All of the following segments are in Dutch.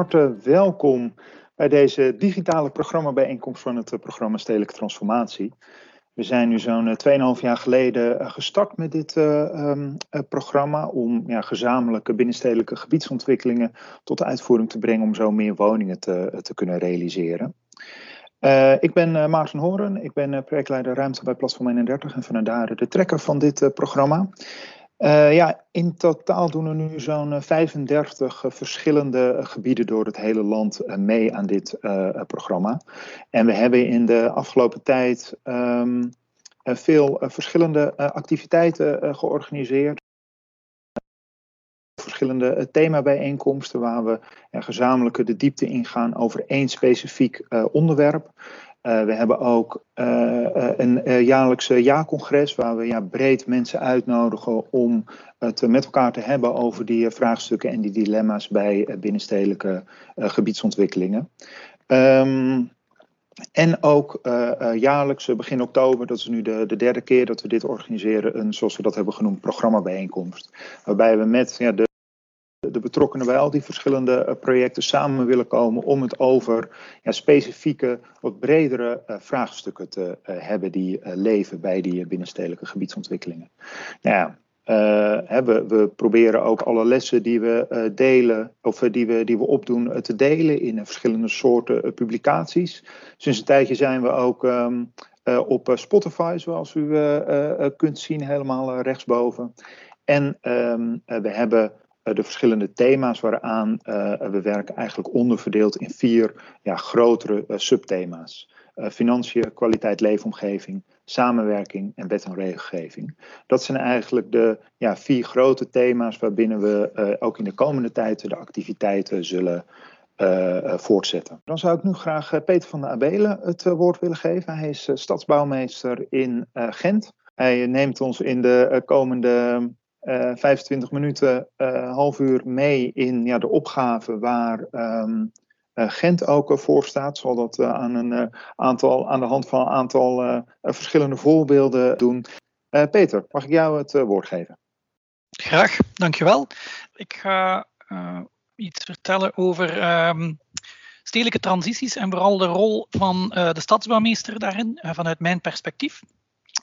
harte welkom bij deze digitale programmabijeenkomst van het programma Stedelijke Transformatie. We zijn nu zo'n 2,5 jaar geleden gestart met dit um, programma om ja, gezamenlijke binnenstedelijke gebiedsontwikkelingen tot uitvoering te brengen om zo meer woningen te, te kunnen realiseren. Ik ben uh, Maarten Horen, ik ben projectleider ruimte bij Platform 31 en vanuit daar de trekker van dit programma. Ja, in totaal doen er nu zo'n 35 verschillende gebieden door het hele land mee aan dit programma. En we hebben in de afgelopen tijd um, veel verschillende activiteiten georganiseerd verschillende themabijeenkomsten waar we gezamenlijk de diepte ingaan over één specifiek onderwerp. Uh, we hebben ook uh, een jaarlijkse jaarcongres waar we ja, breed mensen uitnodigen om het met elkaar te hebben over die vraagstukken en die dilemma's bij binnenstedelijke gebiedsontwikkelingen. Um, en ook jaarlijks, begin oktober, dat is nu de, de, derde keer dat we dit organiseren, een, zoals we dat hebben genoemd, programmabijeenkomst. Waarbij we met ja, de de betrokkenen bij al die verschillende uh, projecten samen willen komen om het over ja, specifieke, wat bredere uh, vraagstukken te uh, hebben die leven bij die binnenstedelijke gebiedsontwikkelingen. Nou ja, we, we, proberen ook alle lessen die we delen, of die we, die we opdoen, te delen in verschillende soorten publicaties. Sinds een tijdje zijn we ook um, op Spotify, zoals u kunt zien, helemaal rechtsboven. En um, we hebben eh, de verschillende thema's waaraan uh, we werken eigenlijk onderverdeeld in vier ja, grotere uh, subthema's. financiën, kwaliteit leefomgeving, samenwerking en wet en regelgeving. Dat zijn eigenlijk de ja, vier grote thema's waarbinnen we ook in de komende tijd de activiteiten zullen voortzetten. Dan zou ik nu graag Peter van der Abelen het woord willen geven. Hij is stadsbouwmeester in Gent. Hij neemt ons in de komende uh, eh, 25 minuten, uh, half uur mee in ja, de opgave waar um, uh, Gent ook voor staat. Zal dat aan, een, aantal, aan de hand van een aantal verschillende voorbeelden doen. Peter, mag ik jou het woord geven? Graag, dankjewel. Ik ga iets vertellen over um, stedelijke transities en vooral de rol van de stadsbouwmeester daarin, vanuit mijn perspectief.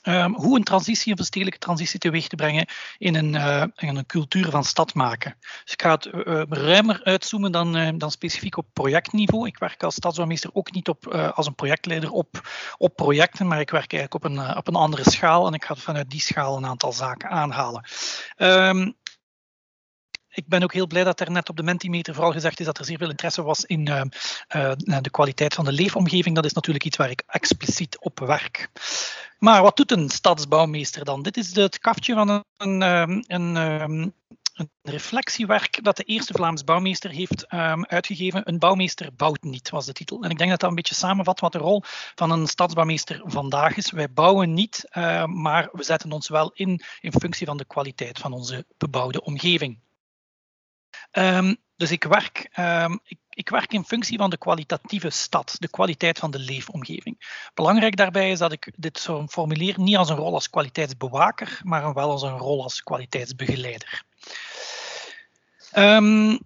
Um, hoe een transitie een stedelijke transitie teweeg te brengen in een, uh, in een cultuur van stad maken. Dus ik ga het uh, ruimer uitzoomen dan, dan specifiek op projectniveau. Ik werk als stadsbouwmeester ook niet op, als een projectleider op, op projecten, maar ik werk eigenlijk op een, op een andere schaal en ik ga vanuit die schaal een aantal zaken aanhalen. Um, ik ben ook heel blij dat er net op de Mentimeter vooral gezegd is dat er zeer veel interesse was in uh, uh, de kwaliteit van de leefomgeving. Dat is natuurlijk iets waar ik expliciet op werk. Maar wat doet een stadsbouwmeester dan? Dit is het kaftje van een, ehm, een, ehm, een reflectiewerk dat de eerste Vlaams bouwmeester heeft um, uitgegeven. Een bouwmeester bouwt niet, was de titel. En ik denk dat dat een beetje samenvat wat de rol van een stadsbouwmeester vandaag is. Wij bouwen niet, maar we zetten ons wel in in functie van de kwaliteit van onze bebouwde omgeving. Um, dus ik werk, um, ik, ik, werk in functie van de kwalitatieve stad, de kwaliteit van de leefomgeving. Belangrijk daarbij is dat ik dit zo formuleer niet als een rol als kwaliteitsbewaker, maar wel als een rol als kwaliteitsbegeleider. Um,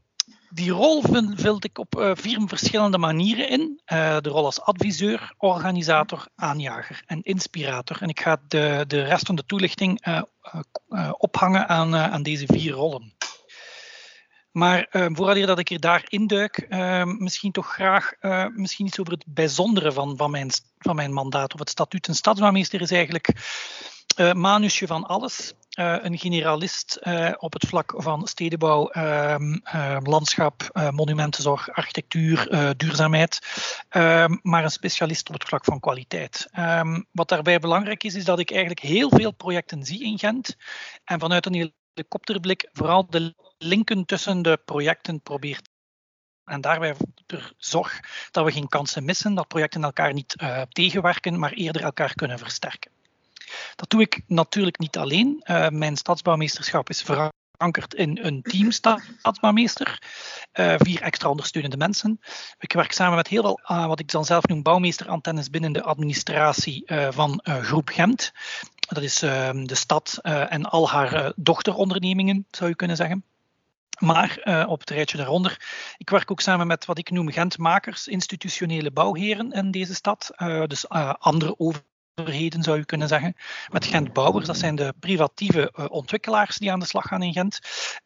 die rol vul ik op uh, vier verschillende manieren in. Uh, de rol als adviseur, organisator, aanjager en inspirator. En ik ga de, rest van de toelichting uh, ophangen aan deze vier rollen. Maar uh, voordat dat ik er daar induik, uh, misschien toch graag uh, misschien iets over het bijzondere van, van, mijn, van mijn mandaat of het statuut. Een stadsbouwmeester is eigenlijk uh, manusje van alles. Uh, een generalist op het vlak van stedenbouw, ehm, landschap, monumentenzorg, architectuur, duurzaamheid, ehm, maar een specialist op het vlak van kwaliteit. Wat daarbij belangrijk is, is dat ik eigenlijk heel veel projecten zie in Gent en vanuit een helikopterblik vooral de linken tussen de projecten probeert en daarbij zorg dat we geen kansen missen, dat projecten elkaar niet uh, tegenwerken, maar eerder elkaar kunnen versterken. Dat doe ik natuurlijk niet alleen. Uh, mijn stadsbouwmeesterschap is verankerd in een team stadsbouwmeester, uh, vier extra ondersteunende mensen. Ik werk samen met heel veel, wat ik dan zelf noem, bouwmeesterantennes binnen de administratie van Groep Gent. Dat is ehm, de stad en al haar dochterondernemingen, zou je kunnen zeggen. Maar uh, op het rijtje daaronder, ik werk ook samen met wat ik noem Gentmakers, institutionele bouwheren in deze stad. Uh, dus uh, andere overheden zou je kunnen zeggen. Met Gent Bouwers, dat zijn de privatieve ontwikkelaars die aan de slag gaan in Gent.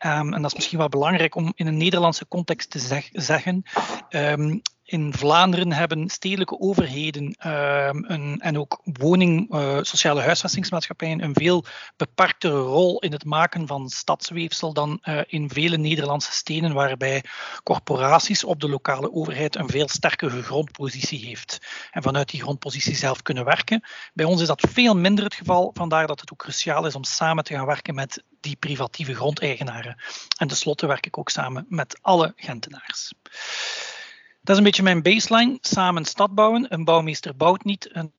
Um, en dat is misschien wel belangrijk om in een Nederlandse context te zeg, zeggen. Um, in Vlaanderen hebben stedelijke overheden ehm, een, en ook woning, uh, sociale huisvestingsmaatschappijen een veel beperktere rol in het maken van stadsweefsel dan uh, in vele Nederlandse steden, waarbij corporaties op de lokale overheid een veel sterkere grondpositie heeft en vanuit die grondpositie zelf kunnen werken. Bij ons is dat veel minder het geval, vandaar dat het ook cruciaal is om samen te gaan werken met die privatieve grondeigenaren. En tenslotte werk ik ook samen met alle Gentenaars. Dat is een beetje mijn baseline. Samen stad bouwen. Een bouwmeester bouwt niet. Een,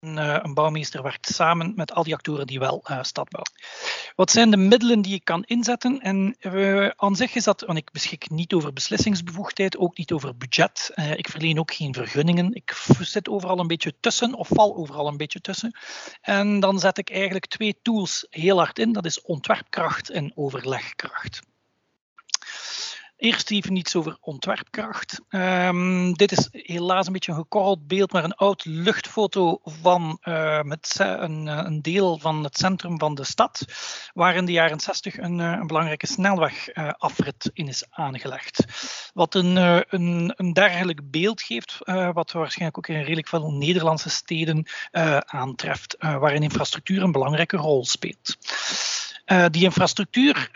een, eh, bouwmeester werkt samen met al die actoren die wel uh, stad bouwen. Wat zijn de middelen die ik kan inzetten? En uh, aan zich is dat, want ik beschik niet over beslissingsbevoegdheid, ook niet over budget. Ik verleen ook geen vergunningen. Ik zit overal een beetje tussen of val overal een beetje tussen. En dan zet ik eigenlijk twee tools heel hard in. Dat is ontwerpkracht en overlegkracht. Eerst even iets over ontwerpkracht. Um, dit is helaas een beetje een gekorreld beeld, maar een oud luchtfoto van uh, een, eh, een, deel van het centrum van de stad, waar in de jaren 60 een, eh, een belangrijke snelwegafrit uh, in is aangelegd. Wat een, een, een dergelijk beeld geeft, wat waarschijnlijk ook in redelijk veel Nederlandse steden aantreft, waarin infrastructuur een belangrijke rol speelt. die infrastructuur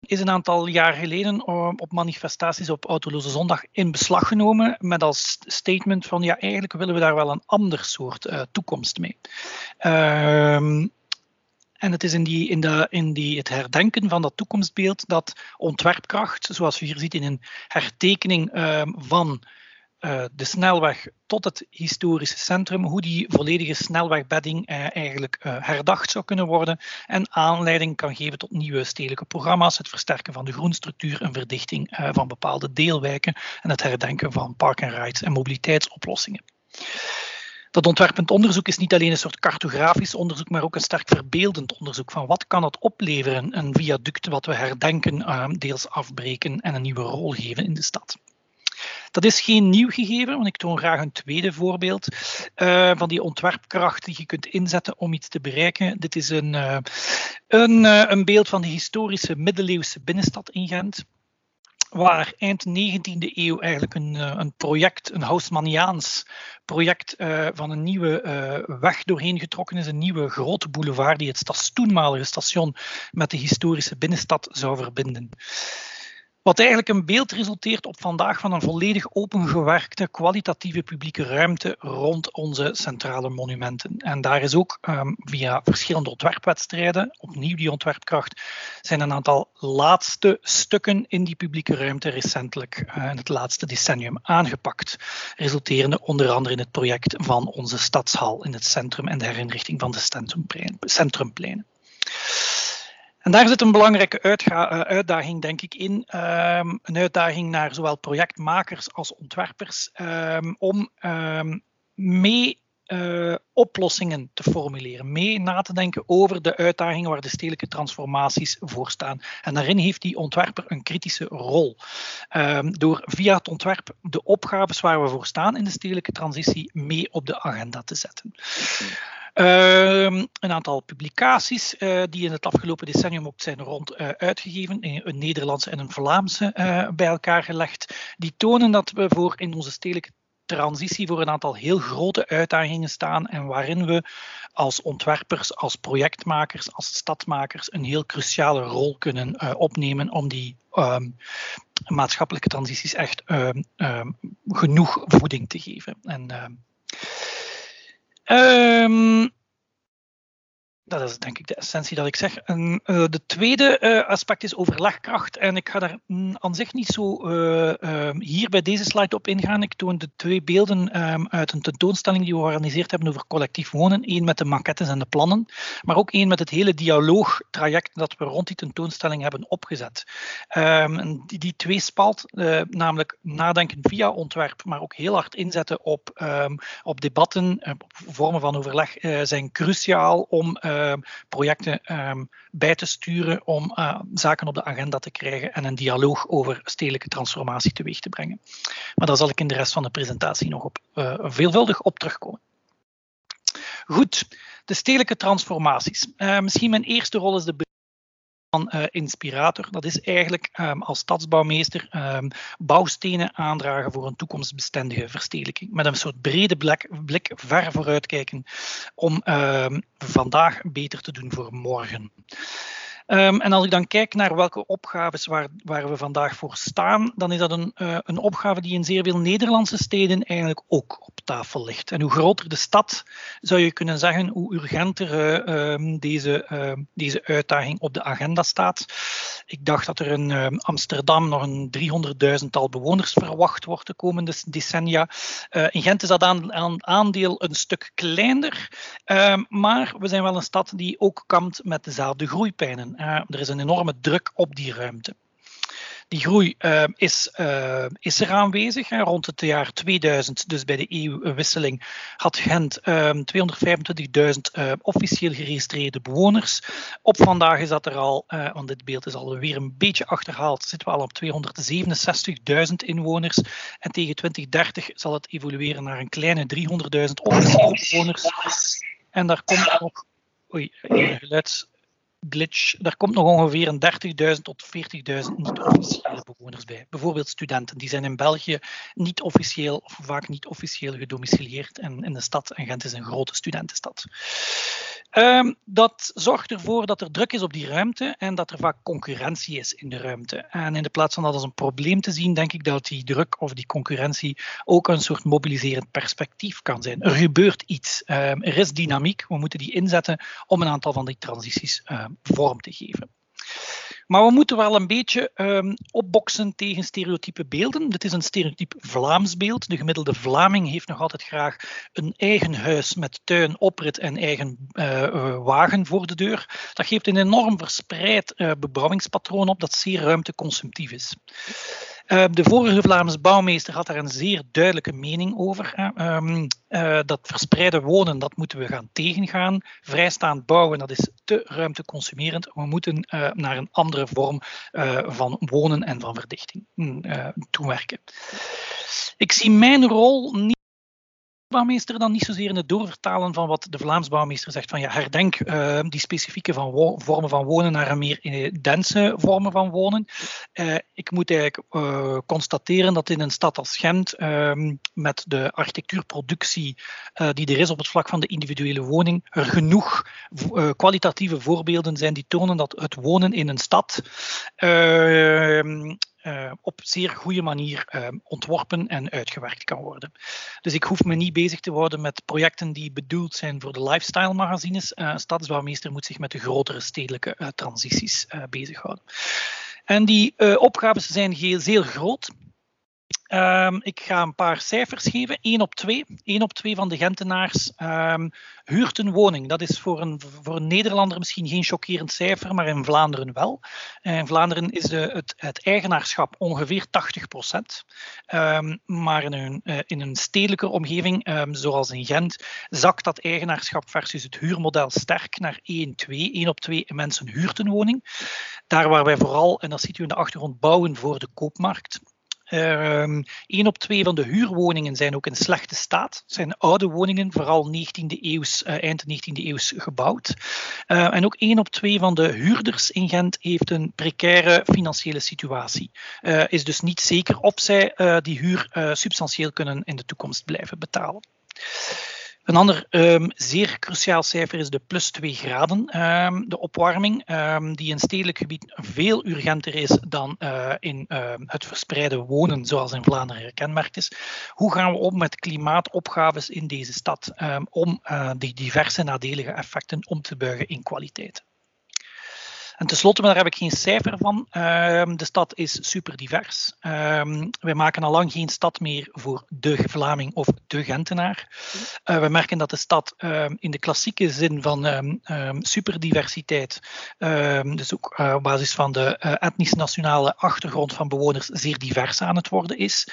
is een aantal jaar geleden op manifestaties op Autoloze Zondag in beslag genomen met als statement van ja, eigenlijk willen we daar wel een ander soort uh, toekomst mee. Um, en het is in, die, in, de, in die, het herdenken van dat toekomstbeeld dat ontwerpkracht, zoals u hier ziet in een hertekening um, van uh, de snelweg tot het historische centrum, hoe die volledige snelwegbedding uh, eigenlijk uh, herdacht zou kunnen worden en aanleiding kan geven tot nieuwe stedelijke programma's, het versterken van de groenstructuur en verdichting van bepaalde deelwijken en het herdenken van park en rides en mobiliteitsoplossingen. Dat ontwerpend onderzoek is niet alleen een soort cartografisch onderzoek, maar ook een sterk verbeeldend onderzoek van wat kan het opleveren, een viaduct wat we herdenken, deels afbreken en een nieuwe rol geven in de stad. Dat is geen nieuw gegeven, want ik toon graag een tweede voorbeeld uh, van die ontwerpkracht die je kunt inzetten om iets te bereiken. Dit is een, uh, een, uh, een beeld van de historische middeleeuwse binnenstad in Gent waar eind 19e eeuw eigenlijk een, een project, een Haussmanniaans project van een nieuwe weg doorheen getrokken is, een nieuwe grote boulevard die het toenmalige station met de historische binnenstad zou verbinden. Wat eigenlijk een beeld resulteert op vandaag van een volledig opengewerkte kwalitatieve publieke ruimte rond onze centrale monumenten. En daar is ook um, via verschillende ontwerpwedstrijden, opnieuw die ontwerpkracht, zijn een aantal laatste stukken in die publieke ruimte recentelijk uh, in het laatste decennium aangepakt. Resulterende onder andere in het project van onze stadshal in het centrum en de herinrichting van de centrumpleinen. En daar zit een belangrijke eh, uitdaging, denk ik, in. Um, een uitdaging naar zowel projectmakers als ontwerpers um, om um, mee uh, oplossingen te formuleren, mee na te denken over de uitdagingen waar de stedelijke transformaties voor staan. En daarin heeft die ontwerper een kritische rol. door via het ontwerp de opgaves waar we voor staan in de stedelijke transitie mee op de agenda te zetten. Uh, een aantal publicaties uh, die in het afgelopen decennium ook zijn rond uh, uitgegeven, een Nederlandse en een Vlaamse uh, bij elkaar gelegd, die tonen dat we voor in onze stedelijke transitie voor een aantal heel grote uitdagingen staan en waarin we als ontwerpers, als projectmakers, als stadmakers een heel cruciale rol kunnen opnemen om die um, maatschappelijke transities echt um, genoeg voeding te geven. En, Um, dat is denk ik de essentie dat ik zeg. En, uh, de tweede uh, aspect is overlegkracht. En ik ga daar mm, aan zich niet zo uh, hier bij deze slide op ingaan. Ik toon de twee beelden um, uit een tentoonstelling die we georganiseerd hebben over collectief wonen. Eén met de maquettes en de plannen, maar ook één met het hele dialoogtraject dat we rond die tentoonstelling hebben opgezet. Um, die, die twee spalt, namelijk nadenken via ontwerp, maar ook heel hard inzetten op, op debatten, op vormen van overleg, zijn cruciaal om ehm, projecten ehm, bij te sturen om uh, zaken op de agenda te krijgen en een dialoog over stedelijke transformatie teweeg te brengen. Maar daar zal ik in de rest van de presentatie nog op, uh, veelvuldig op terugkomen. Goed, de stedelijke transformaties. Uh, misschien mijn eerste rol is de uh, Inspirator. Dat is eigenlijk um, als stadsbouwmeester um, bouwstenen aandragen voor een toekomstbestendige verstedelijking. Met een soort brede blik, blik ver vooruitkijken om um, vandaag beter te doen voor morgen. Um, en als ik dan kijk naar welke opgaves waar, waar we vandaag voor staan, dan is dat een, uh, een opgave die in zeer veel Nederlandse steden eigenlijk ook op tafel ligt. En hoe groter de stad, zou je kunnen zeggen, hoe urgenter um, deze, uh, deze uitdaging op de agenda staat. Ik dacht dat er in Amsterdam nog een 300.000-tal bewoners verwacht wordt de komende decennia. in Gent is dat aan, aandeel een stuk kleiner, maar we zijn wel een stad die ook kampt met dezelfde groeipijnen. Uh, er is een enorme druk op die ruimte. Die groei uh, is, uh, is er aanwezig. Rond het jaar 2000, dus bij de EU-wisseling, had Gent 225.000 officieel geregistreerde bewoners. Op vandaag is dat er al, want dit beeld is alweer een beetje achterhaald, zitten we al op 267.000 inwoners. En tegen 2030 zal het evolueren naar een kleine 300.000 officiële bewoners. En daar komt nog. Oei, geluids glitch. Daar komt nog ongeveer een 30.000 tot 40.000 niet-officiële bewoners bij. Bijvoorbeeld studenten. Die zijn in België niet officieel of vaak niet officieel gedomicileerd. En in de stad, en Gent is een grote studentenstad. Um, dat zorgt ervoor dat er druk is op die ruimte en dat er vaak concurrentie is in de ruimte. En in de plaats van dat als een probleem te zien, denk ik dat die druk of die concurrentie ook een soort mobiliserend perspectief kan zijn. Er gebeurt iets. Um, er is dynamiek. We moeten die inzetten om een aantal van die transities um, vorm te geven. Maar we moeten wel een beetje um, opboksen tegen stereotype beelden. Dit is een stereotyp Vlaams beeld. De gemiddelde Vlaming heeft nog altijd graag een eigen huis met tuin, oprit en eigen uh, wagen voor de deur. Dat geeft een enorm verspreid uh, bebouwingspatroon op dat zeer ruimteconsumptief is. Uh, de vorige Vlaamse bouwmeester had daar een zeer duidelijke mening over. Um, uh, dat verspreide wonen, dat moeten we gaan tegengaan. Vrijstaand bouwen, dat is te ruimteconsumerend. We moeten uh, naar een andere vorm van wonen en van verdichting toewerken. Ik zie mijn rol niet bouwmeester dan niet zozeer in het doorvertalen van wat de Vlaams bouwmeester zegt van ja, herdenk uh, die specifieke van vormen van wonen naar een meer dense vormen van wonen. Uh, ik moet eigenlijk constateren dat in een stad als Gent ehm, met de architectuurproductie die er is op het vlak van de individuele woning er genoeg kwalitatieve voorbeelden zijn die tonen dat het wonen in een stad ehm, uh, op zeer goede manier uh, ontworpen en uitgewerkt kan worden. Dus ik hoef me niet bezig te worden met projecten die bedoeld zijn voor de lifestyle magazines. Uh, Stadsbouwmeester moet zich met de grotere stedelijke transities bezighouden. En die opgaves zijn heel, zeer groot. Um, ik ga een paar cijfers geven. 1 op 2. 1 op 2 van de Gentenaars um, huurt een woning. Dat is voor een, voor Nederlander misschien geen chockerend cijfer, maar in Vlaanderen wel. In Vlaanderen is de, het, eigenaarschap ongeveer 80 procent. Um, maar in een, uh, in een stedelijke omgeving, zoals in Gent, zakt dat eigenaarschap versus het huurmodel sterk naar 1, 2. 1 op 2 mensen huurt een woning. Daar waar wij vooral, en dat ziet u in de achtergrond, bouwen voor de koopmarkt. Um, één op twee van de huurwoningen zijn ook in slechte staat. Zijn oude woningen, vooral 19e eeuws, uh, eind 19e eeuws gebouwd. Uh, en ook één op twee van de huurders in Gent heeft een precaire financiële situatie. Uh, is dus niet zeker of zij die huur substantieel kunnen in de toekomst blijven betalen. Een ander um, zeer cruciaal cijfer is de plus 2 graden, um, de opwarming, um, die in stedelijk gebied veel urgenter is dan uh, in het verspreide wonen, zoals in Vlaanderen gekenmerkt is. Hoe gaan we om met klimaatopgaves in deze stad om uh, die diverse nadelige effecten om te buigen in kwaliteit? En tenslotte, daar heb ik geen cijfer van. Ehm, de stad is super divers. Um, wij maken al lang geen stad meer voor de Vlaming of de Gentenaar. Uh, we merken dat de stad in de klassieke zin van superdiversiteit, dus ook uh, op basis van de uh, etnisch-nationale achtergrond van bewoners, zeer divers aan het worden is.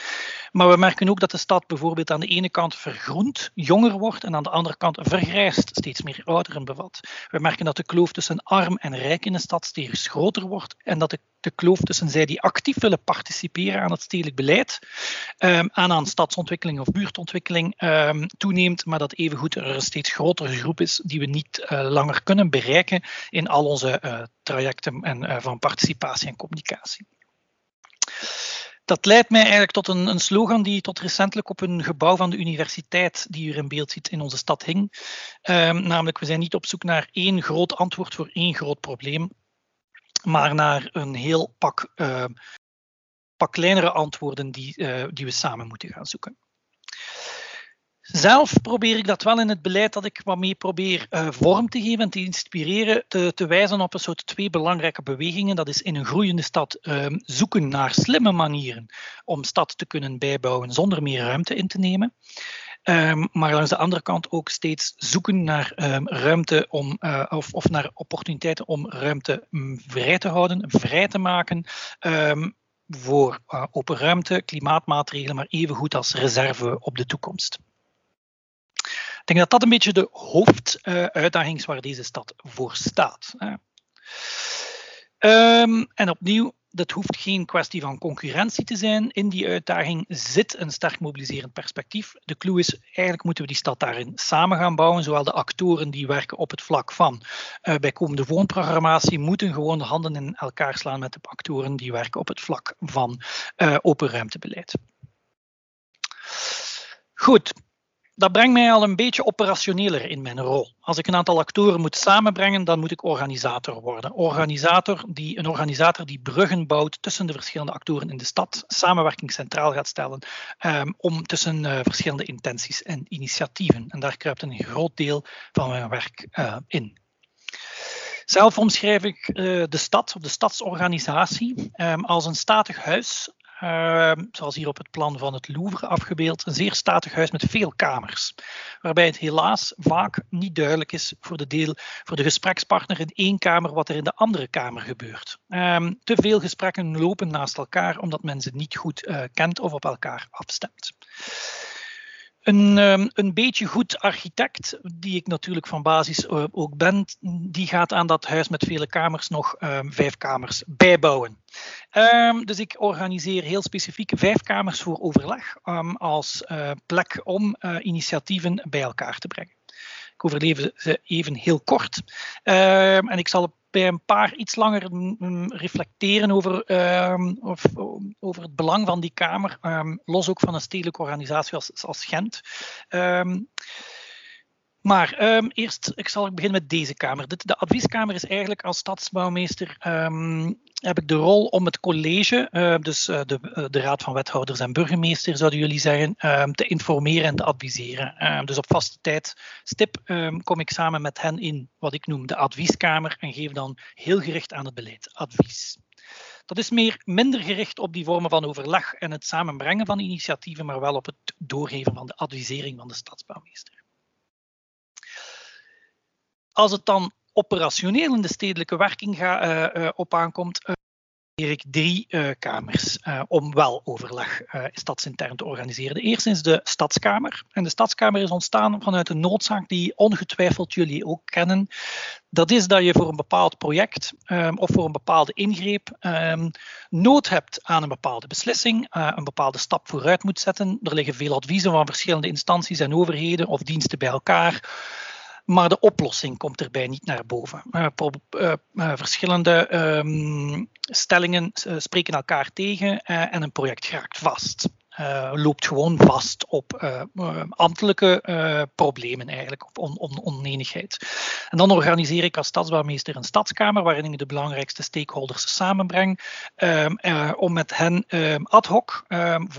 Maar we merken ook dat de stad bijvoorbeeld aan de ene kant vergroent, jonger wordt, en aan de andere kant vergrijst, steeds meer ouderen bevat. We merken dat de kloof tussen arm en rijk in de stad steeds groter wordt en dat de, kloof tussen zij die actief willen participeren aan het stedelijk beleid, aan, aan stadsontwikkeling of buurtontwikkeling um, toeneemt, maar dat evengoed er een steeds grotere groep is die we niet uh, langer kunnen bereiken in al onze uh, trajecten en, uh, van participatie en communicatie. Dat leidt mij eigenlijk tot een, een, slogan die tot recentelijk op een gebouw van de universiteit, die u in beeld ziet, in onze stad hing. Um, namelijk, we zijn niet op zoek naar één groot antwoord voor één groot probleem, maar naar een heel pak, uh, pak kleinere antwoorden die, uh, die we samen moeten gaan zoeken. Zelf probeer ik dat wel in het beleid dat ik wat probeer uh, vorm te geven en te inspireren, te, te, wijzen op een soort twee belangrijke bewegingen. Dat is in een groeiende stad um, zoeken naar slimme manieren om stad te kunnen bijbouwen zonder meer ruimte in te nemen. Um, maar langs de andere kant ook steeds zoeken naar um, ruimte om, uh, of, of, naar opportuniteiten om ruimte um, vrij te houden, vrij te maken voor uh, open ruimte, klimaatmaatregelen, maar evengoed als reserve op de toekomst. Ik denk dat dat een beetje de hoofduitdaging is waar deze stad voor staat. En opnieuw, dat hoeft geen kwestie van concurrentie te zijn. In die uitdaging zit een sterk mobiliserend perspectief. De clue is, eigenlijk moeten we die stad daarin samen gaan bouwen. Zowel de actoren die werken op het vlak van uh, bijkomende woonprogrammatie moeten gewoon de handen in elkaar slaan met de actoren die werken op het vlak van uh, open ruimtebeleid. Goed, dat brengt mij al een beetje operationeler in mijn rol. Als ik een aantal actoren moet samenbrengen, dan moet ik organisator worden. Organisator die, een organisator die bruggen bouwt tussen de verschillende actoren in de stad, samenwerking centraal gaat stellen um, om tussen uh, verschillende intenties en initiatieven. En daar kruipt een groot deel van mijn werk uh, in. Zelf omschrijf ik uh, de stad of de stadsorganisatie um, als een statig huis uh, zoals hier op het plan van het Louvre afgebeeld, een zeer statig huis met veel kamers. Waarbij het helaas vaak niet duidelijk is voor de, deel, voor de gesprekspartner in één kamer wat er in de andere kamer gebeurt. Um, te veel gesprekken lopen naast elkaar omdat men ze niet goed uh, kent of op elkaar afstemt. Een, um, een, beetje goed architect, die ik natuurlijk van basis uh, ook ben, die gaat aan dat huis met vele kamers nog um, vijf kamers bijbouwen. Um, dus ik organiseer heel specifiek vijf kamers voor overleg als uh, plek om uh, initiatieven bij elkaar te brengen. Ik overleef ze even heel kort. en ik zal bij een paar iets langer reflecteren over, um, of, over het belang van die Kamer, um, los ook van een stedelijke organisatie als, als Gent. Um, maar um, eerst ik zal beginnen met deze Kamer. De, advieskamer is eigenlijk als stadsbouwmeester um, heb ik de rol om het college, uh, dus uh, de, uh, de, Raad van Wethouders en Burgemeester, zouden jullie zeggen, um, te informeren en te adviseren. dus op vaste tijd stip kom ik samen met hen in wat ik noem de advieskamer en geef dan heel gericht aan het beleid advies. Dat is meer minder gericht op die vormen van overleg en het samenbrengen van initiatieven, maar wel op het doorgeven van de advisering van de stadsbouwmeester. Als het dan operationeel in de stedelijke werking ga, uh, op aankomt, uh, ik drie kamers om wel overleg stadsintern te organiseren. De eerste is de Stadskamer. En de Stadskamer is ontstaan vanuit een noodzaak die ongetwijfeld jullie ook kennen. Dat is dat je voor een bepaald project um, of voor een bepaalde ingreep um, nood hebt aan een bepaalde beslissing, een bepaalde stap vooruit moet zetten. Er liggen veel adviezen van verschillende instanties en overheden of diensten bij elkaar maar de oplossing komt erbij niet naar boven. Uh, uh, uh, verschillende um, stellingen spreken elkaar tegen en een project raakt vast. loopt gewoon vast op ambtelijke problemen eigenlijk, op on on onenigheid. En dan organiseer ik als stadsbouwmeester een stadskamer waarin ik de belangrijkste stakeholders samenbreng um, om met hen um, ad hoc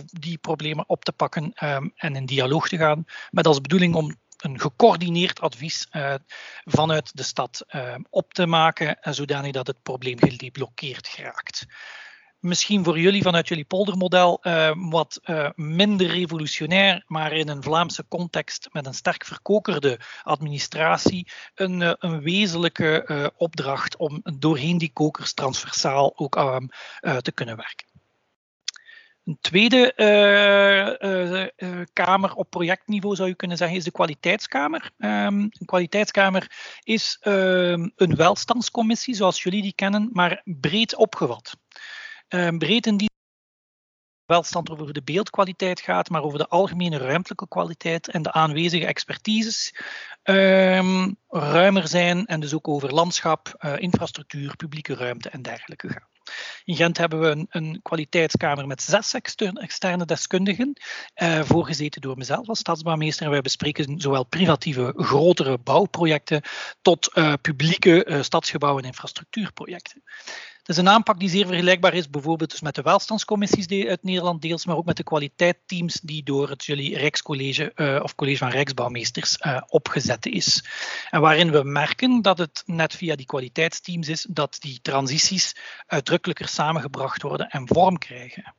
die problemen op te pakken en in dialoog te gaan met als bedoeling om een gecoördineerd advies vanuit de stad op te maken, zodanig dat het probleem gedeblokkeerd geraakt misschien voor jullie vanuit jullie poldermodel uh, wat minder revolutionair, maar in een Vlaamse context met een sterk verkokerde administratie een, een wezenlijke opdracht om doorheen die kokers transversaal ook ehm, te kunnen werken. Een tweede kamer op projectniveau zou je kunnen zeggen is de kwaliteitskamer. Um, een kwaliteitskamer is um, een welstandscommissie zoals jullie die kennen, maar breed opgevat. Ehm, breed in die welstand over de beeldkwaliteit gaat, maar over de algemene ruimtelijke kwaliteit en de aanwezige expertises um, ruimer zijn en dus ook over landschap, uh, infrastructuur, publieke ruimte en dergelijke gaan. In Gent hebben we een, een kwaliteitskamer met zes externe deskundigen, uh, voorgezeten door mezelf als stadsbouwmeester. En wij bespreken zowel privatieve grotere bouwprojecten tot uh, publieke uh, stadsgebouwen en infrastructuurprojecten. Het is een aanpak die zeer vergelijkbaar is, bijvoorbeeld dus met de welstandscommissies uit Nederland deels, maar ook met de kwaliteitsteams die door het jullie Rijkscollege uh, of College van Rijksbouwmeesters uh, opgezet is. En waarin we merken dat het net via die kwaliteitsteams is dat die transities uitdrukkelijker samengebracht worden en vorm krijgen.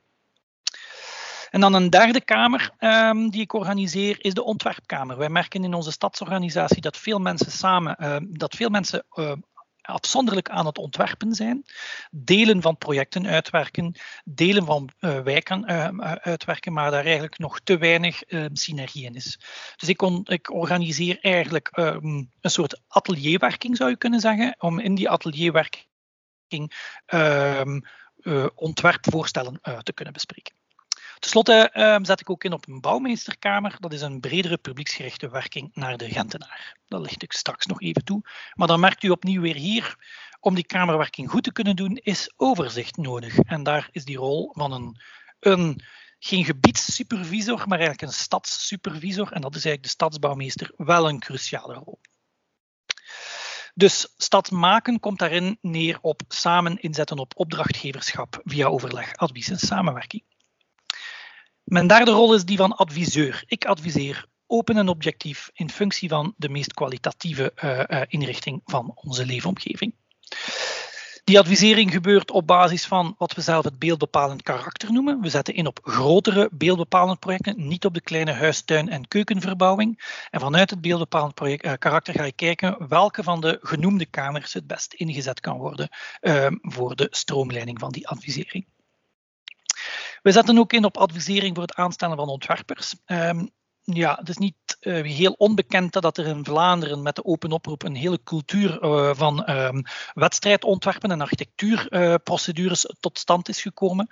En dan een derde kamer um, die ik organiseer is de ontwerpkamer. Wij merken in onze stadsorganisatie dat veel mensen samen, uh, dat veel mensen uh, afzonderlijk aan het ontwerpen zijn, delen van projecten uitwerken, delen van uh, wijken uh, uitwerken, maar daar eigenlijk nog te weinig uh, synergie in is. Dus ik, ik organiseer eigenlijk um, een soort atelierwerking, zou je kunnen zeggen, om in die atelierwerking um, ontwerpvoorstellen te kunnen bespreken. Ten slotte uh, zet ik ook in op een bouwmeesterkamer. Dat is een bredere publieksgerichte werking naar de Gentenaar. Dat licht ik straks nog even toe. Maar dan merkt u opnieuw weer hier, om die kamerwerking goed te kunnen doen, is overzicht nodig. En daar is die rol van een, een geen gebiedssupervisor, maar eigenlijk een stadssupervisor. En dat is eigenlijk de stadsbouwmeester wel een cruciale rol. Dus stad maken komt daarin neer op samen inzetten op opdrachtgeverschap via overleg, advies en samenwerking. Mijn derde rol is die van adviseur. Ik adviseer open en objectief in functie van de meest kwalitatieve uh, uh, inrichting van onze leefomgeving. Die advisering gebeurt op basis van wat we zelf het beeldbepalend karakter noemen. We zetten in op grotere beeldbepalend projecten, niet op de kleine huistuin- en keukenverbouwing. En vanuit het beeldbepalend project, uh, karakter ga je kijken welke van de genoemde kamers het best ingezet kan worden voor de stroomleiding van die advisering. We zetten ook in op advisering voor het aanstellen van ontwerpers. Um, ja, het is niet uh, heel onbekend dat er in Vlaanderen met de open oproep een hele cultuur uh, van um, wedstrijdontwerpen en architectuurprocedures uh, tot stand is gekomen.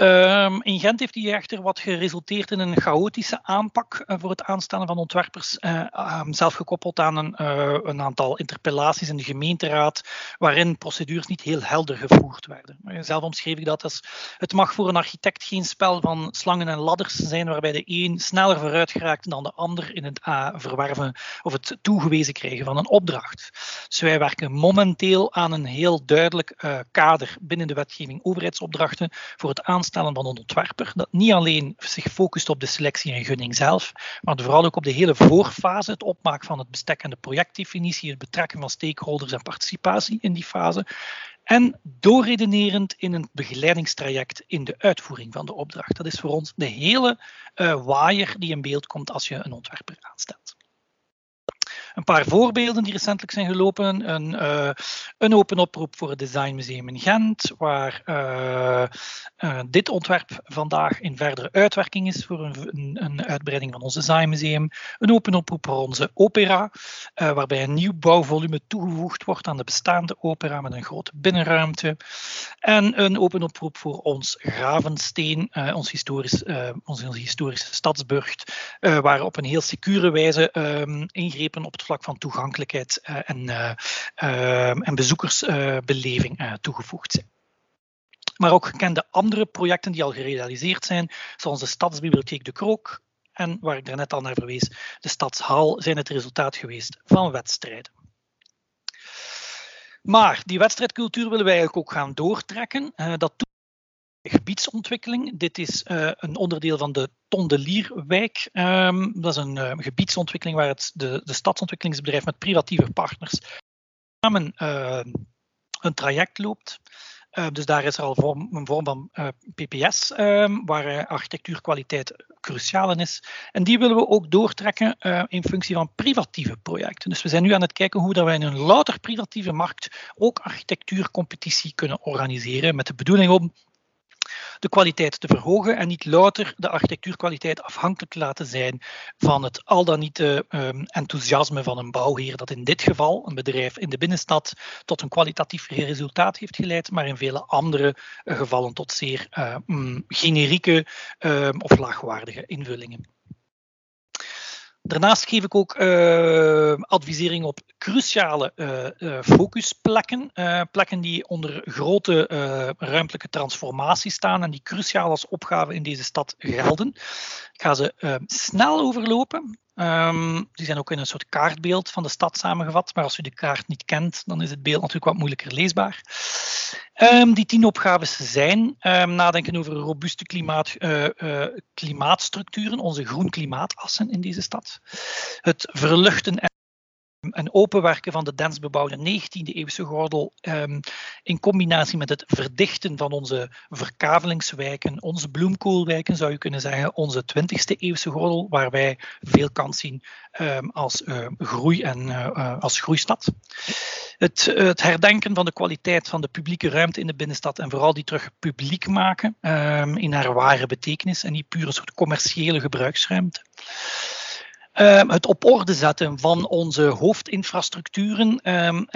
Um, in Gent heeft hij echter wat geresulteerd in een chaotische aanpak uh, voor het aanstellen van ontwerpers, uh, um, zelf gekoppeld aan een, uh, een, aantal interpellaties in de gemeenteraad, waarin procedures niet heel helder gevoerd werden. Zelf omschreef ik dat als het mag voor een architect geen spel van slangen en ladders zijn, waarbij de een sneller vooruit geraakt dan de ander in het verwerven of het toegewezen krijgen van een opdracht. Dus wij werken momenteel aan een heel duidelijk kader binnen de wetgeving overheidsopdrachten voor het aanstellen van een ontwerper dat niet alleen zich focust op de selectie en gunning zelf, maar vooral ook op de hele voorfase, het opmaken van het bestek en de projectdefinitie, het betrekken van stakeholders en participatie in die fase. En doorredenerend in een begeleidingstraject in de uitvoering van de opdracht. Dat is voor ons de hele uh, waaier die in beeld komt als je een ontwerper aanstelt. Een paar voorbeelden die recentelijk zijn gelopen. Een, uh, een open oproep voor het Designmuseum in Gent, waar uh, uh, dit ontwerp vandaag in verdere uitwerking is voor een, een, uitbreiding van ons Designmuseum. Een open oproep voor onze opera, waarbij een nieuw bouwvolume toegevoegd wordt aan de bestaande opera met een grote binnenruimte. En een open oproep voor ons Gravensteen, ons historisch, onze historische stadsburgt, waar op een heel secure wijze um, ingrepen op het vlak van toegankelijkheid uh, en, uh, uh, en bezoekersbeleving toegevoegd zijn. Maar ook gekende andere projecten die al gerealiseerd zijn, zoals de Stadsbibliotheek De Krook en waar ik daarnet al naar verwees, de Stadshal, zijn het resultaat geweest van wedstrijden. Maar die wedstrijdcultuur willen wij eigenlijk ook gaan doortrekken. dat gebiedsontwikkeling. Dit is uh, een onderdeel van de Tondelierwijk. Um, dat is een uh, gebiedsontwikkeling waar het, de, de stadsontwikkelingsbedrijf met privatieve partners samen uh, een traject loopt. dus daar is er al vorm, een vorm van PPS, ehm, waar architectuurkwaliteit cruciaal in is. En die willen we ook doortrekken in functie van privatieve projecten. Dus we zijn nu aan het kijken hoe dat wij in een louter privatieve markt ook architectuurcompetitie kunnen organiseren. Met de bedoeling om de kwaliteit te verhogen en niet louter de architectuurkwaliteit afhankelijk te laten zijn van het al dan niet uh, enthousiasme van een bouwheer dat in dit geval, een bedrijf in de binnenstad, tot een kwalitatief resultaat heeft geleid, maar in vele andere uh, gevallen tot zeer uh, mm, generieke ehm, of laagwaardige invullingen. Daarnaast geef ik ook uh, advisering op cruciale uh, uh, focusplekken. plekken die onder grote ruimtelijke transformatie staan en die cruciaal als opgave in deze stad gelden. Ik ga ze snel overlopen. Um, die zijn ook in een soort kaartbeeld van de stad samengevat. Maar als u de kaart niet kent, dan is het beeld natuurlijk wat moeilijker leesbaar. Um, die tien opgaves zijn um, nadenken over robuuste klimaat, uh, uh, klimaatstructuren, onze groen klimaatassen in deze stad. Het verluchten en en openwerken van de densbebouwde 19e-eeuwse gordel um, in combinatie met het verdichten van onze verkavelingswijken, onze bloemkoolwijken zou je kunnen zeggen, onze 20e-eeuwse gordel, waar wij veel kans zien um, als uh, groei en uh, als groeistad. Het, het, herdenken van de kwaliteit van de publieke ruimte in de binnenstad en vooral die terug publiek maken um, in haar ware betekenis en niet puur een soort commerciële gebruiksruimte. Um, het op orde zetten van onze hoofdinfrastructuren. Um,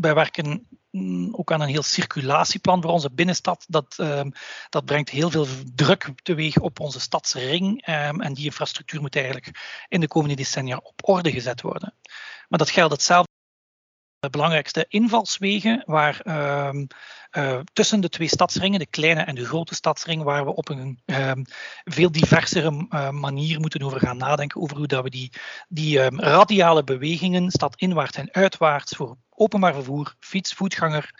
wij werken mm, ook aan een heel circulatieplan voor onze binnenstad. Dat, dat brengt heel veel druk teweeg op onze stadsring. en die infrastructuur moet eigenlijk in de komende decennia op orde gezet worden. Maar dat geldt hetzelfde de belangrijkste invalswegen waar um, uh, tussen de twee stadsringen, de kleine en de grote stadsring, waar we op een um, veel diversere uh, manier moeten over gaan nadenken over hoe dat we die, die um, radiale bewegingen, stadinwaarts en uitwaarts, voor openbaar vervoer, fiets, voetganger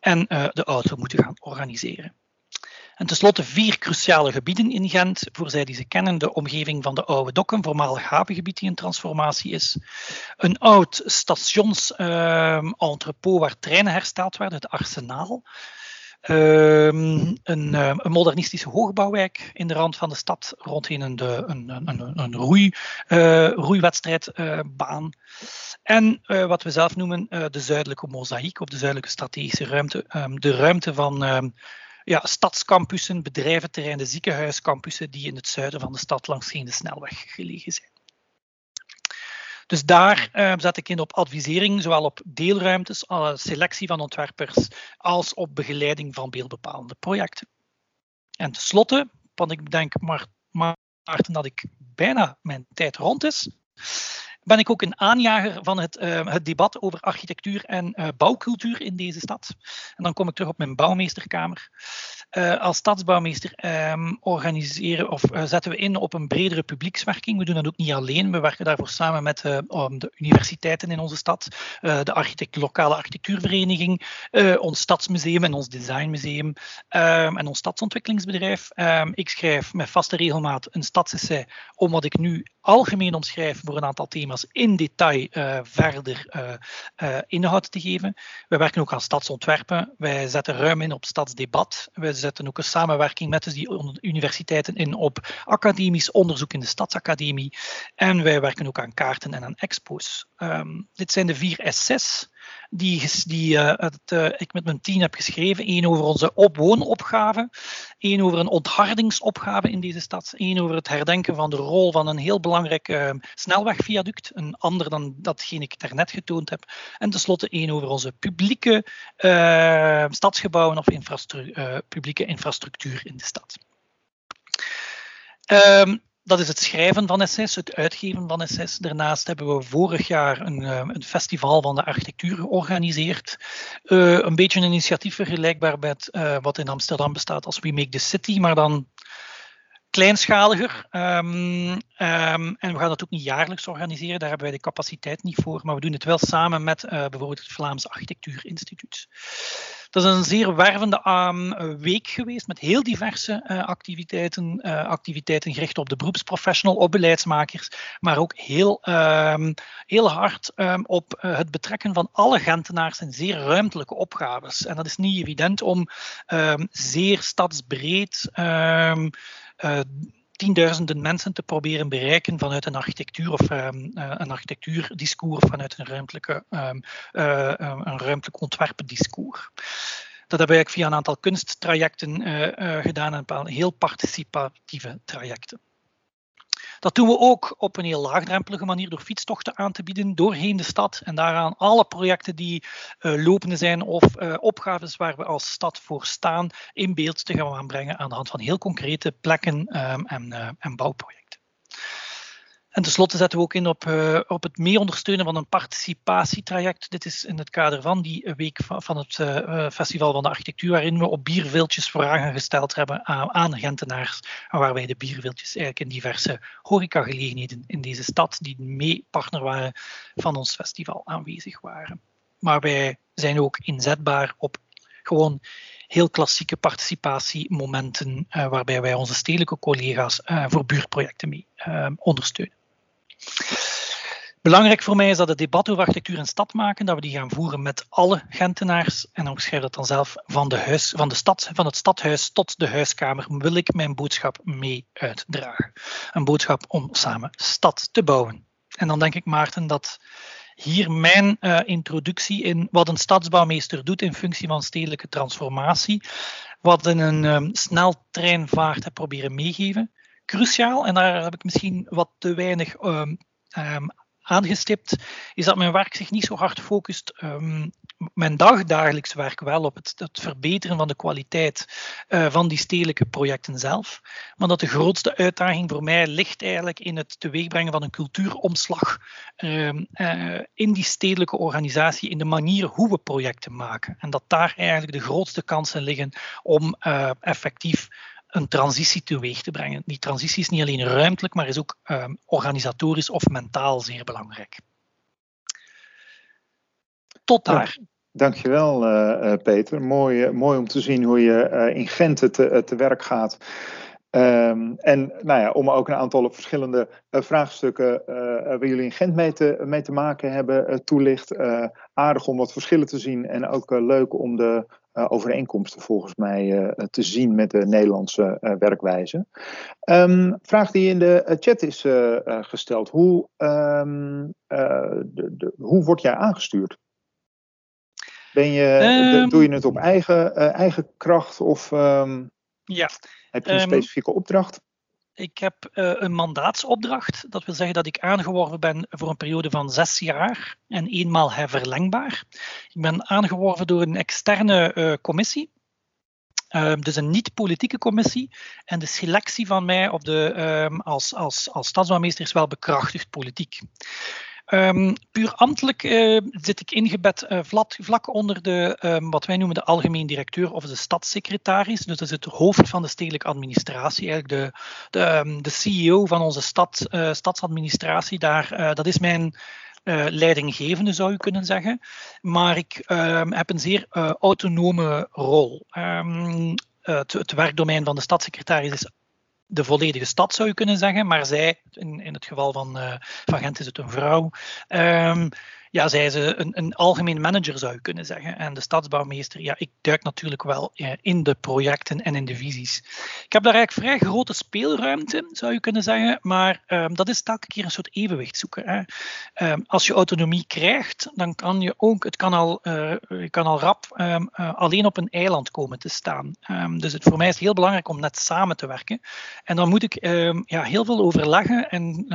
en uh, de auto moeten gaan organiseren. En tenslotte vier cruciale gebieden in Gent, voor zij die ze kennen. De omgeving van de Oude Dokken, voormalig havengebied die in transformatie is. Een oud stations-entrepot uh, waar treinen hersteld werden, het Arsenaal. Um, een, uh, een, modernistische hoogbouwwijk in de rand van de stad, rondheen een, een, een, een roei, uh, roeiwedstrijdbaan. en uh, wat we zelf noemen de zuidelijke mozaïek, of de zuidelijke strategische ruimte. De ruimte van ja, stadscampussen, bedrijventerreinen, ziekenhuiscampussen die in het zuiden van de stad langs de snelweg gelegen zijn. Dus daar uh, zet ik in op advisering, zowel op deelruimtes, uh, selectie van ontwerpers, als op begeleiding van beeldbepalende projecten. En tenslotte, want ik denk maar, Maarten dat ik bijna mijn tijd rond is, ben ik ook een aanjager van het, uh, het debat over architectuur en uh, bouwcultuur in deze stad. En dan kom ik terug op mijn bouwmeesterkamer. Uh, als stadsbouwmeester um, organiseren of zetten we in op een bredere publiekswerking. We doen dat ook niet alleen. We werken daarvoor samen met um, de universiteiten in onze stad, de architect, lokale architectuurvereniging, ons stadsmuseum en ons designmuseum um, en ons stadsontwikkelingsbedrijf. ik schrijf met vaste regelmaat een stadsessay om wat ik nu algemeen omschrijf voor een aantal thema's in detail verder inhoud te geven. Wij werken ook aan stadsontwerpen. Wij zetten ruim in op stadsdebat. Wij zetten ook een samenwerking met dus die universiteiten in op academisch onderzoek in de Stadsacademie. En wij werken ook aan kaarten en aan expo's. Um, dit zijn de vier S6 die, die uh, het, uh, ik met mijn team heb geschreven. Eén over onze opwoonopgave, één over een onthardingsopgave in deze stad, één over het herdenken van de rol van een heel belangrijk uh, snelwegviaduct, een ander dan datgene ik daarnet getoond heb, en tenslotte één over onze publieke stadsgebouwen of publieke infrastructuur in de stad. Um, dat is het schrijven van SS, het uitgeven van SS. Daarnaast hebben we vorig jaar een, eh, een festival van de architectuur georganiseerd. Uh, een beetje een initiatief vergelijkbaar met uh, wat in Amsterdam bestaat als We Make the City, maar dan kleinschaliger. Um, um, en we gaan dat ook niet jaarlijks organiseren, daar hebben wij de capaciteit niet voor. Maar we doen het wel samen met uh, bijvoorbeeld het Vlaams Architectuurinstituut. Dat Dat is een zeer wervende um, week geweest met heel diverse uh, activiteiten. Uh, activiteiten gericht op de beroepsprofessional, op beleidsmakers, maar ook heel, heel hard op het betrekken van alle Gentenaars in zeer ruimtelijke opgaves. En dat is niet evident om zeer stadsbreed tienduizenden mensen te proberen bereiken vanuit een architectuur of um, een architectuurdiscours vanuit een, ruimtelijke, um, uh, een ruimtelijk ontwerpendiscours. Dat hebben we via een aantal kunsttrajecten gedaan, een paar heel participatieve trajecten. Dat doen we ook op een heel laagdrempelige manier door fietstochten aan te bieden doorheen de stad en daaraan alle projecten die uh, lopende zijn of uh, opgaves waar we als stad voor staan in beeld te gaan brengen aan de hand van heel concrete plekken um, en, uh, en bouwprojecten. En tenslotte zetten we ook in op, uh, op het mee ondersteunen van een participatietraject. Dit is in het kader van die week van, het uh, Festival van de Architectuur, waarin we op bierviltjes vragen gesteld hebben aan, aan Gentenaars. En waar wij de bierviltjes eigenlijk in diverse horecagelegenheden in deze stad, die mee partner waren van ons festival, aanwezig waren. Maar wij zijn ook inzetbaar op gewoon heel klassieke participatiemomenten, waarbij wij onze stedelijke collega's voor buurtprojecten mee ondersteunen. Belangrijk voor mij is dat het debat over architectuur en stad maken, dat we die gaan voeren met alle Gentenaars. En dan beschrijf dat dan zelf van, de huis, van, de stad, van het stadhuis tot de huiskamer, wil ik mijn boodschap mee uitdragen. Een boodschap om samen stad te bouwen. En dan denk ik, Maarten, dat hier mijn uh, introductie in wat een stadsbouwmeester doet in functie van stedelijke transformatie, wat in een um, sneltreinvaart heb proberen meegeven cruciaal, en daar heb ik misschien wat te weinig um, aangestipt, is dat mijn werk zich niet zo hard focust, um, mijn dagdagelijks werk wel op het, het verbeteren van de kwaliteit uh, van die stedelijke projecten zelf, maar dat de grootste uitdaging voor mij ligt eigenlijk in het teweegbrengen van een cultuuromslag uh, uh, in die stedelijke organisatie, in de manier hoe we projecten maken. En dat daar eigenlijk de grootste kansen liggen om uh, effectief een transitie teweeg te brengen. Die transitie is niet alleen ruimtelijk, maar is ook um, organisatorisch of mentaal zeer belangrijk. Tot daar. Dankjewel, uh, Peter. Mooi, uh, mooi om te zien hoe je uh, in Gent te, te werk gaat. Um, en nou ja, om ook een aantal verschillende uh, vraagstukken uh, waar jullie in Gent mee te, mee te maken hebben uh, toelicht. aardig om wat verschillen te zien en ook leuk om de overeenkomsten volgens mij te zien met de Nederlandse werkwijze. Um, vraag die in de chat is gesteld. Hoe, um, de, de, hoe word jij aangestuurd? Ben je, de, doe je het op eigen, eigen kracht of... Ja, heb je een um, specifieke opdracht? Ik heb uh, een mandaatsopdracht. Dat wil zeggen dat ik aangeworven ben voor een periode van zes jaar en eenmaal verlengbaar. Ik ben aangeworven door een externe uh, commissie. Uh, dus een niet-politieke commissie. En de selectie van mij op de, um, als, als, als stadsbouwmeester is wel bekrachtigd politiek. Um, puur ambtelijk uh, zit ik ingebed uh, vlak, vlak, onder de, um, wat wij noemen de algemeen directeur of de stadssecretaris. Dus dat is het hoofd van de stedelijke administratie, eigenlijk de, de, um, de CEO van onze stad, uh, stadsadministratie. Daar, dat is mijn leidinggevende, zou je kunnen zeggen. Maar ik heb een zeer autonome rol. Het, het werkdomein van de stadssecretaris is de volledige stad, zou je kunnen zeggen. Maar zij, in, in het geval van, uh, van Gent is het een vrouw, um, ja, zij is een, een, algemeen manager, zou je kunnen zeggen. En de stadsbouwmeester, ja, ik duik natuurlijk wel eh, in de projecten en in de visies. Ik heb daar eigenlijk vrij grote speelruimte, zou je kunnen zeggen. Maar um, dat is telkens keer een soort evenwicht zoeken. Hè. Um, als je autonomie krijgt, dan kan je ook, het kan al, uh, je kan al rap uh, alleen op een eiland komen te staan. dus het, voor mij is het heel belangrijk om net samen te werken. En dan moet ik ja, heel veel overleggen en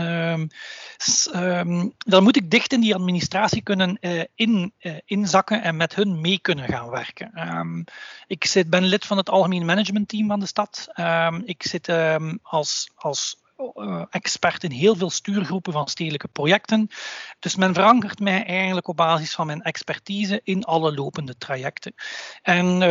dan moet ik dicht in die administratie kunnen uh, in, uh, inzakken en met hun mee kunnen gaan werken. Um, ik zit, ben lid van het algemeen managementteam van de stad. Um, ik zit um, als, als uh, expert in heel veel stuurgroepen van stedelijke projecten. Dus men verankert mij eigenlijk op basis van mijn expertise in alle lopende trajecten. En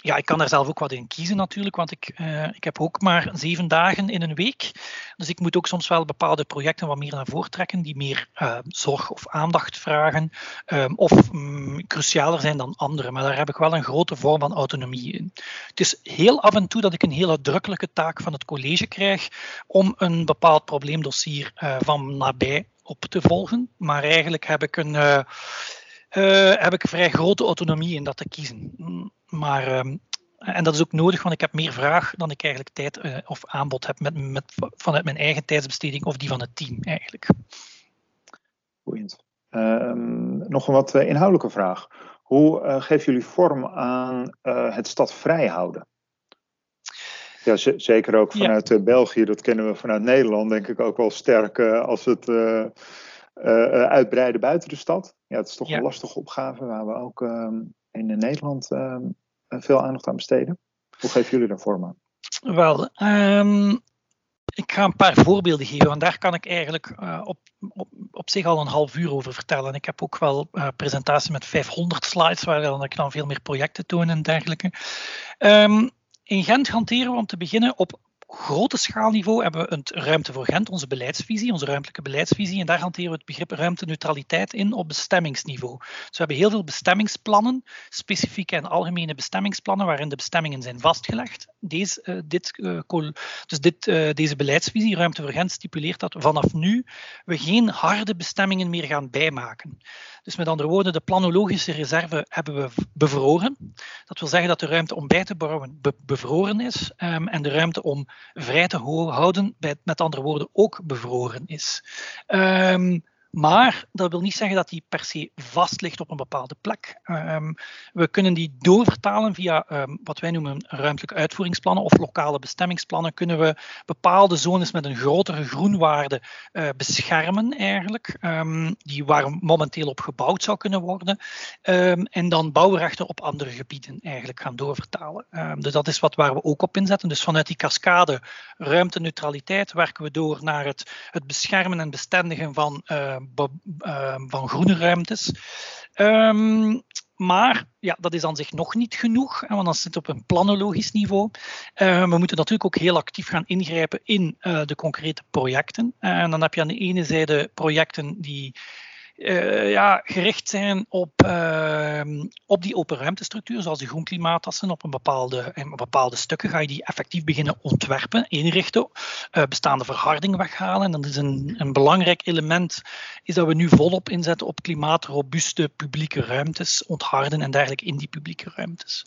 ja, ik kan daar zelf ook wat in kiezen natuurlijk, want ik, uh, ik heb ook maar zeven dagen in een week. Dus ik moet ook soms wel bepaalde projecten wat meer naar voren trekken, die meer uh, zorg of aandacht vragen, um, of um, crucialer zijn dan andere. Maar daar heb ik wel een grote vorm van autonomie in. Het is heel af en toe dat ik een hele uitdrukkelijke taak van het college krijg om een bepaald probleemdossier uh, van nabij op te volgen. Maar eigenlijk heb ik een heb ik vrij grote autonomie in dat te kiezen. Maar, uh, en dat is ook nodig, want ik heb meer vraag dan ik eigenlijk tijd uh, of aanbod heb met, met, vanuit mijn eigen tijdsbesteding of die van het team eigenlijk. Boeiend. Ehm, nog een wat eh, inhoudelijke vraag. Hoe geven jullie vorm aan het stad vrijhouden? Ja, zeker ook vanuit ja. België, dat kennen we vanuit Nederland, denk ik ook wel sterk als het uh, uitbreiden buiten de stad. Ja, het is toch ja. een lastige opgave waar we ook uh, in Nederland ehm, veel aandacht aan besteden. Hoe geven jullie daar vorm aan? Wel, um, ik ga een paar voorbeelden geven, want daar kan ik eigenlijk uh, op, op, op zich al een half uur over vertellen. Ik heb ook wel uh, presentaties met 500 slides, waar dan ik dan veel meer projecten toon en dergelijke. Um, in Gent hanteren we om te beginnen op grote schaalniveau hebben we het Ruimte voor Gent, onze beleidsvisie, onze ruimtelijke beleidsvisie. En daar hanteren we het begrip ruimteneutraliteit in op bestemmingsniveau. Dus we hebben heel veel bestemmingsplannen, specifieke en algemene bestemmingsplannen, waarin de bestemmingen zijn vastgelegd. Deze, uh, dit, uh, dus dit, uh, deze beleidsvisie, Ruimte voor Gent, stipuleert dat vanaf nu we geen harde bestemmingen meer gaan bijmaken. Dus met andere woorden, de planologische reserve hebben we bevroren. Dat wil zeggen dat de ruimte om bij te bouwen be bevroren is um, en de ruimte om vrij te houden, met andere woorden, ook bevroren is. Um, maar dat wil niet zeggen dat die per se vast ligt op een bepaalde plek. Um, we kunnen die doorvertalen via um, wat wij noemen ruimtelijke uitvoeringsplannen of lokale bestemmingsplannen. Kunnen we bepaalde zones met een grotere groenwaarde uh, beschermen eigenlijk, um, die waar momenteel op gebouwd zou kunnen worden. en dan bouwrechten op andere gebieden eigenlijk gaan doorvertalen. dus dat is wat waar we ook op inzetten. Dus vanuit die cascade ruimteneutraliteit werken we door naar het, het beschermen en bestendigen van van groene ruimtes. Um, maar ja, dat is aan zich nog niet genoeg, want dan zit op een planologisch niveau. Uh, we moeten natuurlijk ook heel actief gaan ingrijpen in de concrete projecten. En dan heb je aan de ene zijde projecten die uh, ja, gericht zijn op, uh, op die open ruimtestructuur, zoals de groenklimaatassen op een bepaalde, in bepaalde stukken ga je die effectief beginnen ontwerpen, inrichten, uh, bestaande verharding weghalen. En dat is een, een belangrijk element, is dat we nu volop inzetten op klimaatrobuuste publieke ruimtes, ontharden en dergelijke in die publieke ruimtes.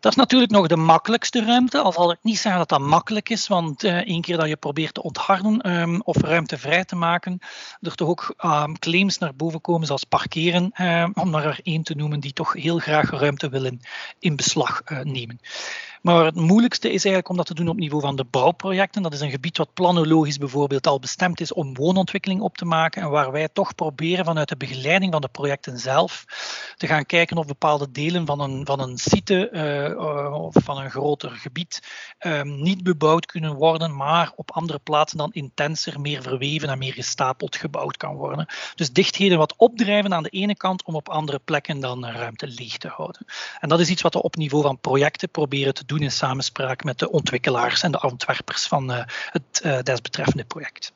Dat is natuurlijk nog de makkelijkste ruimte, al zal ik niet zeggen dat dat makkelijk is, want uh, één keer dat je probeert te ontharden um, of ruimte vrij te maken, er toch ook um, claims naar boven komen zoals parkeren, uh, om er één te noemen die toch heel graag ruimte willen in beslag uh, nemen. Maar het moeilijkste is eigenlijk om dat te doen op niveau van de bouwprojecten. Dat is een gebied wat planologisch bijvoorbeeld al bestemd is om woonontwikkeling op te maken en waar wij toch proberen vanuit de begeleiding van de projecten zelf te gaan kijken of bepaalde delen van een, van een site uh, of van een groter gebied um, niet bebouwd kunnen worden, maar op andere plaatsen dan intenser, meer verweven en meer gestapeld gebouwd kan worden. Dus dichtheden wat opdrijven aan de ene kant om op andere plekken dan ruimte leeg te houden. En dat is iets wat we op niveau van projecten proberen te doen in samenspraak met de ontwikkelaars en de ontwerpers van uh, het uh, desbetreffende project.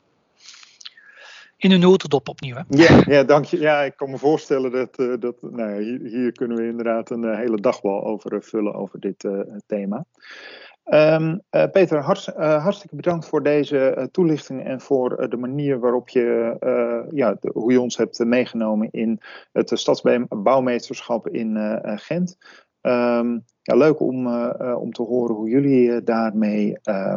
In een notendop opnieuw. Hè? Ja, ja, dank je. Ja, ik kan me voorstellen dat, uh, dat nou, hier, hier, kunnen we inderdaad een hele dag wel over vullen over dit thema. Um, Peter, hart, hartstikke bedankt voor deze toelichting en voor de manier waarop je, ja, hoe je ons hebt meegenomen in het stadsbouwmeesterschap in Gent. Um, ja, leuk om, uh, om te horen hoe jullie uh, daarmee uh,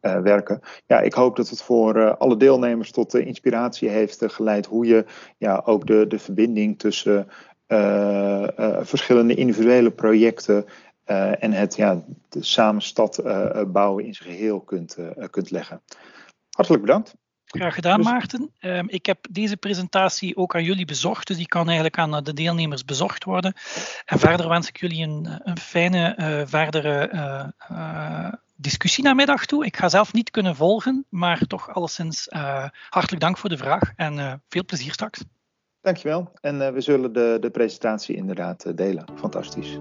werken. Ja, ik hoop dat het voor alle deelnemers tot inspiratie heeft geleid hoe je ja, ook de, de verbinding tussen verschillende individuele projecten en het ja, de samen stad bouwen in zijn geheel kunt, kunt leggen. Hartelijk bedankt. Graag gedaan, dus- Maarten. Um, ik heb deze presentatie ook aan jullie bezorgd, dus die kan eigenlijk aan de deelnemers bezorgd worden. En verder wens ik jullie een, een fijne uh, verdere uh, uh, discussie namiddag toe. Ik ga zelf niet kunnen volgen, maar toch alleszins hartelijk dank voor de vraag en veel plezier straks. Dankjewel. En we zullen de, de presentatie inderdaad delen. Fantastisch.